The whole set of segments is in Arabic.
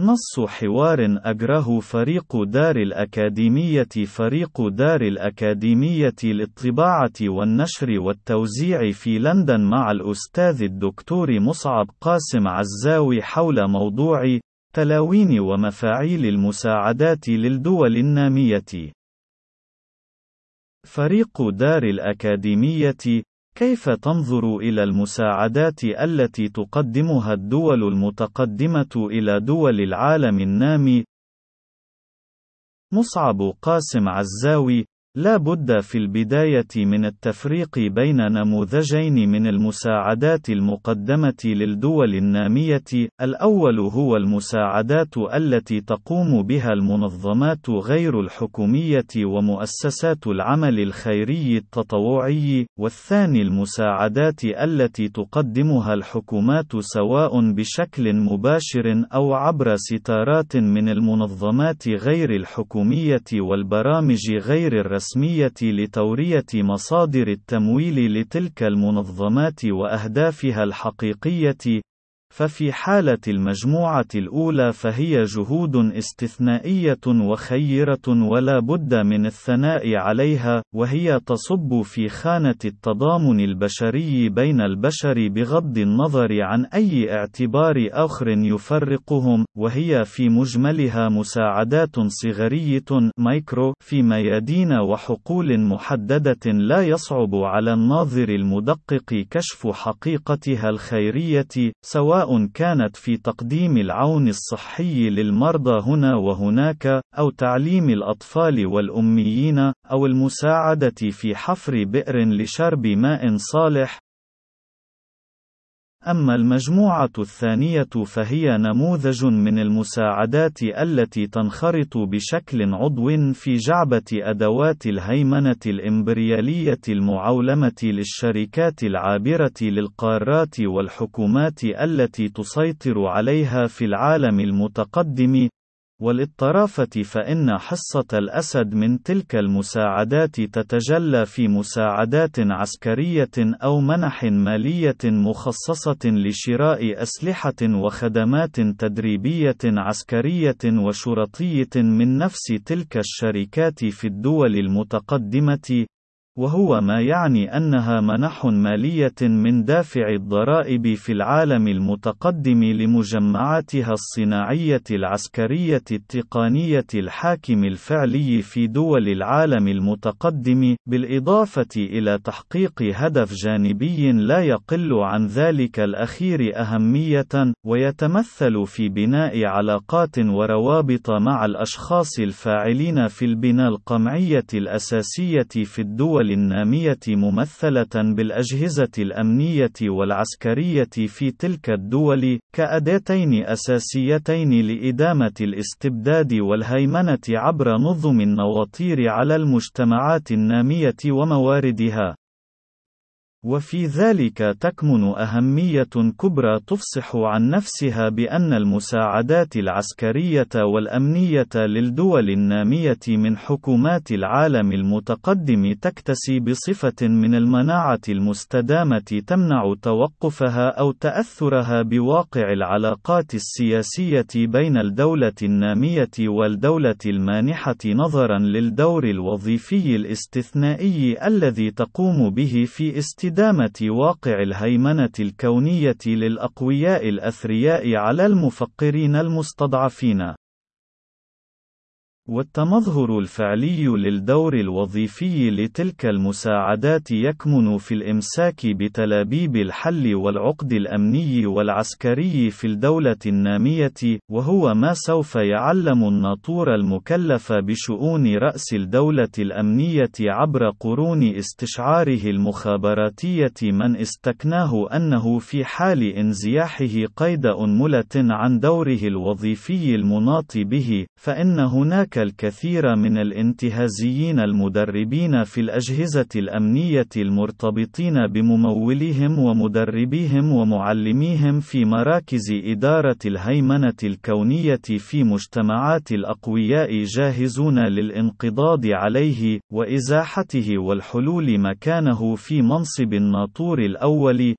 نص حوار أجره فريق دار الأكاديمية فريق دار الأكاديمية للطباعة والنشر والتوزيع في لندن مع الأستاذ الدكتور مصعب قاسم عزاوي حول موضوع تلاوين ومفاعيل المساعدات للدول النامية. فريق دار الأكاديمية كيف تنظر إلى المساعدات التي تقدمها الدول المتقدمة إلى دول العالم النامي؟ مصعب قاسم عزاوي لا بد في البداية من التفريق بين نموذجين من المساعدات المقدمة للدول النامية، الأول هو المساعدات التي تقوم بها المنظمات غير الحكومية ومؤسسات العمل الخيري التطوعي، والثاني المساعدات التي تقدمها الحكومات سواء بشكل مباشر أو عبر ستارات من المنظمات غير الحكومية والبرامج غير الرسمية. الرسمية لتورية مصادر التمويل لتلك المنظمات وأهدافها الحقيقية، ففي حالة المجموعة الأولى فهي جهود استثنائية وخيرة ولا بد من الثناء عليها، وهي تصب في خانة التضامن البشري بين البشر بغض النظر عن أي اعتبار آخر يفرقهم، وهي في مجملها مساعدات صغرية مايكرو في ميادين وحقول محددة لا يصعب على الناظر المدقق كشف حقيقتها الخيرية، سواء سواء كانت في تقديم العون الصحي للمرضى هنا وهناك، أو تعليم الأطفال والأميين، أو المساعدة في حفر بئر لشرب ماء صالح، أما المجموعة الثانية فهي نموذج من المساعدات التي تنخرط بشكل عضو في جعبة أدوات الهيمنة الإمبريالية المعولمة للشركات العابرة للقارات والحكومات التي تسيطر عليها في العالم المتقدم، والاضطرافة فإن حصة الأسد من تلك المساعدات تتجلى في مساعدات عسكرية أو منح مالية مخصصة لشراء أسلحة وخدمات تدريبية عسكرية وشرطية من نفس تلك الشركات في الدول المتقدمة، وهو ما يعني أنها منح مالية من دافع الضرائب في العالم المتقدم لمجمعاتها الصناعية العسكرية التقنية الحاكم الفعلي في دول العالم المتقدم، بالإضافة إلى تحقيق هدف جانبي لا يقل عن ذلك الأخير أهمية، ويتمثل في بناء علاقات وروابط مع الأشخاص الفاعلين في البناء القمعية الأساسية في الدول النامية ممثلة بالأجهزة الأمنية والعسكرية في تلك الدول، كأداتين أساسيتين لإدامة الاستبداد والهيمنة عبر نظم النواطير على المجتمعات النامية ومواردها. وفي ذلك تكمن أهمية كبرى تفصح عن نفسها بأن المساعدات العسكرية والأمنية للدول النامية من حكومات العالم المتقدم تكتسي بصفة من المناعة المستدامة تمنع توقفها أو تأثرها بواقع العلاقات السياسية بين الدولة النامية والدولة المانحة نظرا للدور الوظيفي الاستثنائي الذي تقوم به في استدامة استدامة واقع الهيمنة الكونية للأقوياء الأثرياء على المفقرين المستضعفين. والتمظهر الفعلي للدور الوظيفي لتلك المساعدات يكمن في الإمساك بتلابيب الحل والعقد الأمني والعسكري في الدولة النامية، وهو ما سوف يعلم الناطور المكلف بشؤون رأس الدولة الأمنية عبر قرون استشعاره المخابراتية من استكناه أنه في حال انزياحه قيد أنملة عن دوره الوظيفي المناط به، فإن هناك الكثير من الانتهازيين المدربين في الأجهزة الأمنية المرتبطين بمموليهم ومدربيهم ومعلميهم في مراكز إدارة الهيمنة الكونية في مجتمعات الأقوياء جاهزون للانقضاض عليه وإزاحته والحلول مكانه في منصب الناطور الأول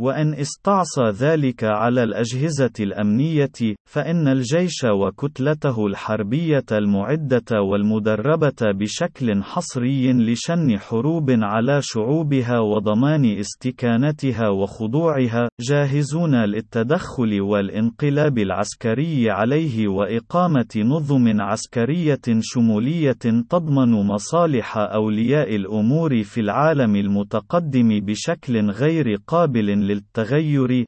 وإن استعصى ذلك على الأجهزة الأمنية، فإن الجيش وكتلته الحربية المعدة والمدربة بشكل حصري لشن حروب على شعوبها وضمان استكانتها وخضوعها، جاهزون للتدخل والانقلاب العسكري عليه وإقامة نظم عسكرية شمولية تضمن مصالح أولياء الأمور في العالم المتقدم بشكل غير قابل للتغير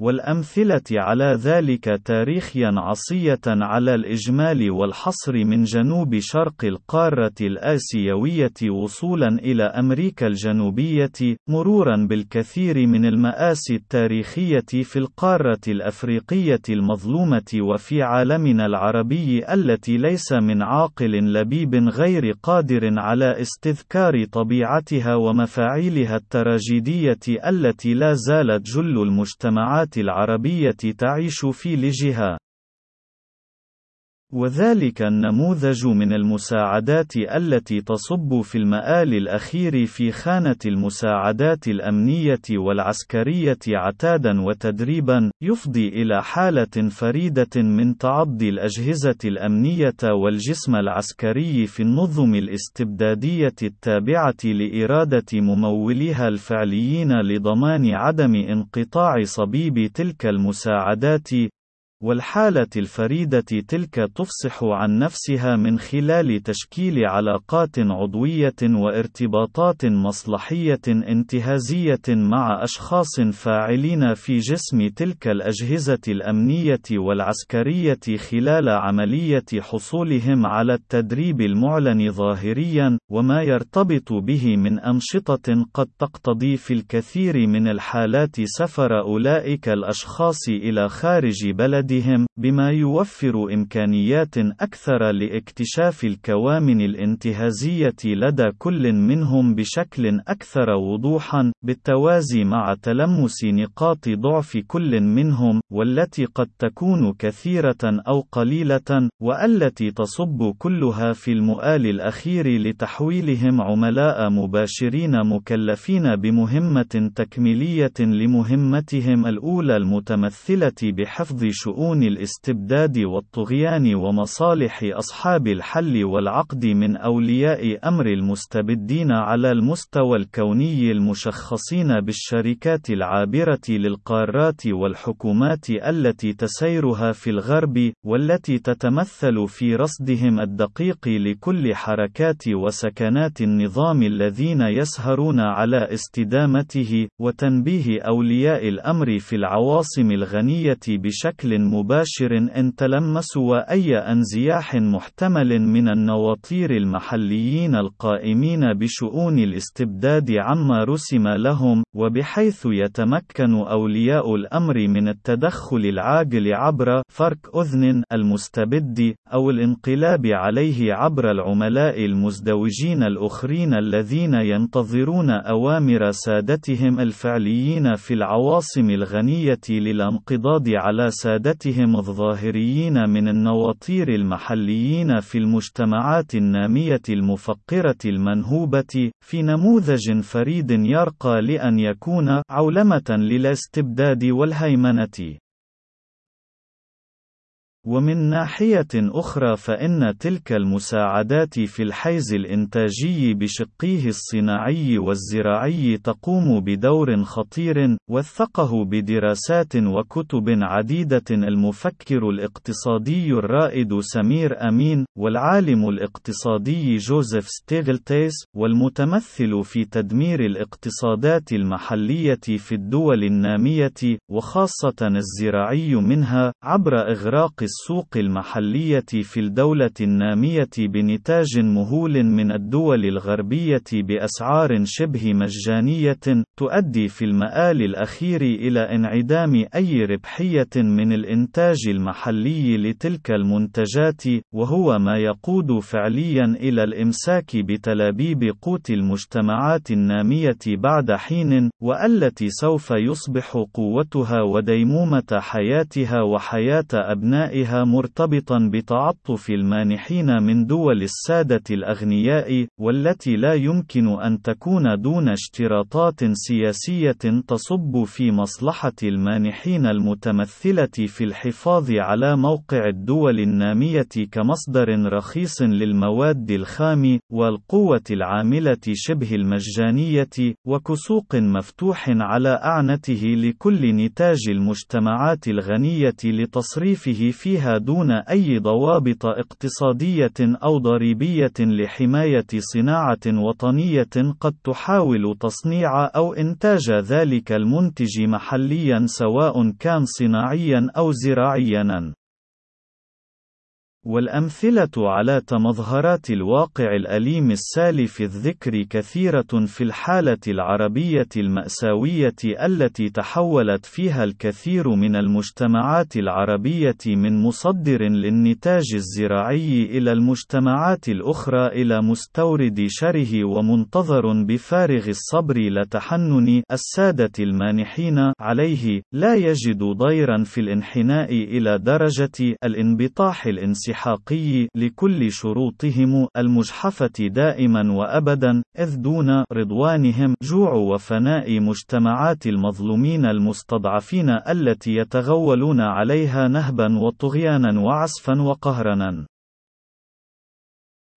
والأمثلة على ذلك تاريخيا عصية على الإجمال والحصر من جنوب شرق القارة الآسيوية وصولا إلى أمريكا الجنوبية مرورا بالكثير من المآسي التاريخية في القارة الأفريقية المظلومة وفي عالمنا العربي التي ليس من عاقل لبيب غير قادر على استذكار طبيعتها ومفاعيلها التراجيدية التي لا زالت جل المجتمعات العربية تعيش في لجها وذلك النموذج من المساعدات التي تصب في المآل الأخير في خانة المساعدات الأمنية والعسكرية عتادا وتدريبا، يفضي إلى حالة فريدة من تعضي الأجهزة الأمنية والجسم العسكري في النظم الاستبدادية التابعة لإرادة مموليها الفعليين لضمان عدم انقطاع صبيب تلك المساعدات، والحالة الفريدة تلك تفصح عن نفسها من خلال تشكيل علاقات عضوية وارتباطات مصلحية انتهازية مع أشخاص فاعلين في جسم تلك الأجهزة الأمنية والعسكرية خلال عملية حصولهم على التدريب المعلن ظاهريا، وما يرتبط به من أنشطة قد تقتضي في الكثير من الحالات سفر أولئك الأشخاص إلى خارج بلد بلدهم، بما يوفر إمكانيات أكثر لاكتشاف الكوامن الانتهازية لدى كل منهم بشكل أكثر وضوحًا، بالتوازي مع تلمس نقاط ضعف كل منهم، والتي قد تكون كثيرة أو قليلة، والتي تصب كلها في المؤال الأخير لتحويلهم عملاء مباشرين مكلفين بمهمة تكميلية لمهمتهم الأولى المتمثلة بحفظ شؤون شؤون الاستبداد والطغيان ومصالح أصحاب الحل والعقد من أولياء أمر المستبدين على المستوى الكوني المشخصين بالشركات العابرة للقارات والحكومات التي تسيرها في الغرب، والتي تتمثل في رصدهم الدقيق لكل حركات وسكنات النظام الذين يسهرون على استدامته، وتنبيه أولياء الأمر في العواصم الغنية بشكل مباشر إن تلمسوا أي أنزياح محتمل من النواطير المحليين القائمين بشؤون الاستبداد عما رسم لهم، وبحيث يتمكن أولياء الأمر من التدخل العاجل عبر فرك أذن المستبد، أو الانقلاب عليه عبر العملاء المزدوجين الأخرين الذين ينتظرون أوامر سادتهم الفعليين في العواصم الغنية للانقضاض على سادتهم ولاياتهم الظاهريين من النواطير المحليين في المجتمعات النامية المفقرة المنهوبة، في نموذج فريد يرقى لأن يكون عولمة للاستبداد والهيمنة. ومن ناحية أخرى فإن تلك المساعدات في الحيز الإنتاجي بشقيه الصناعي والزراعي تقوم بدور خطير، وثقه بدراسات وكتب عديدة المفكر الاقتصادي الرائد سمير أمين، والعالم الاقتصادي جوزيف ستيغلتيس، والمتمثل في تدمير الاقتصادات المحلية في الدول النامية، وخاصة الزراعي منها، عبر إغراق السوق المحلية في الدولة النامية بنتاج مهول من الدول الغربية بأسعار شبه مجانية، تؤدي في المآل الأخير إلى انعدام أي ربحية من الإنتاج المحلي لتلك المنتجات، وهو ما يقود فعليا إلى الإمساك بتلابيب قوت المجتمعات النامية بعد حين، والتي سوف يصبح قوتها وديمومة حياتها وحياة أبنائها ظاهرها مرتبطا بتعطف المانحين من دول السادة الأغنياء، والتي لا يمكن أن تكون دون اشتراطات سياسية تصب في مصلحة المانحين المتمثلة في الحفاظ على موقع الدول النامية كمصدر رخيص للمواد الخام، والقوة العاملة شبه المجانية، وكسوق مفتوح على أعنته لكل نتاج المجتمعات الغنية لتصريفه فيها دون أي ضوابط اقتصادية أو ضريبية لحماية صناعة وطنية قد تحاول تصنيع أو إنتاج ذلك المنتج محليا سواء كان صناعيا أو زراعيا. والأمثلة على تمظهرات الواقع الأليم السالف الذكر كثيرة في الحالة العربية المأساوية التي تحولت فيها الكثير من المجتمعات العربية من مصدر للنتاج الزراعي إلى المجتمعات الأخرى إلى مستورد شره ومنتظر بفارغ الصبر لتحنن السادة المانحين عليه. لا يجد ضيرا في الانحناء إلى درجة الانبطاح الانسحابي الانسحاقي لكل شروطهم المجحفة دائما وأبدا إذ دون رضوانهم جوع وفناء مجتمعات المظلومين المستضعفين التي يتغولون عليها نهبا وطغيانا وعسفا وقهرنا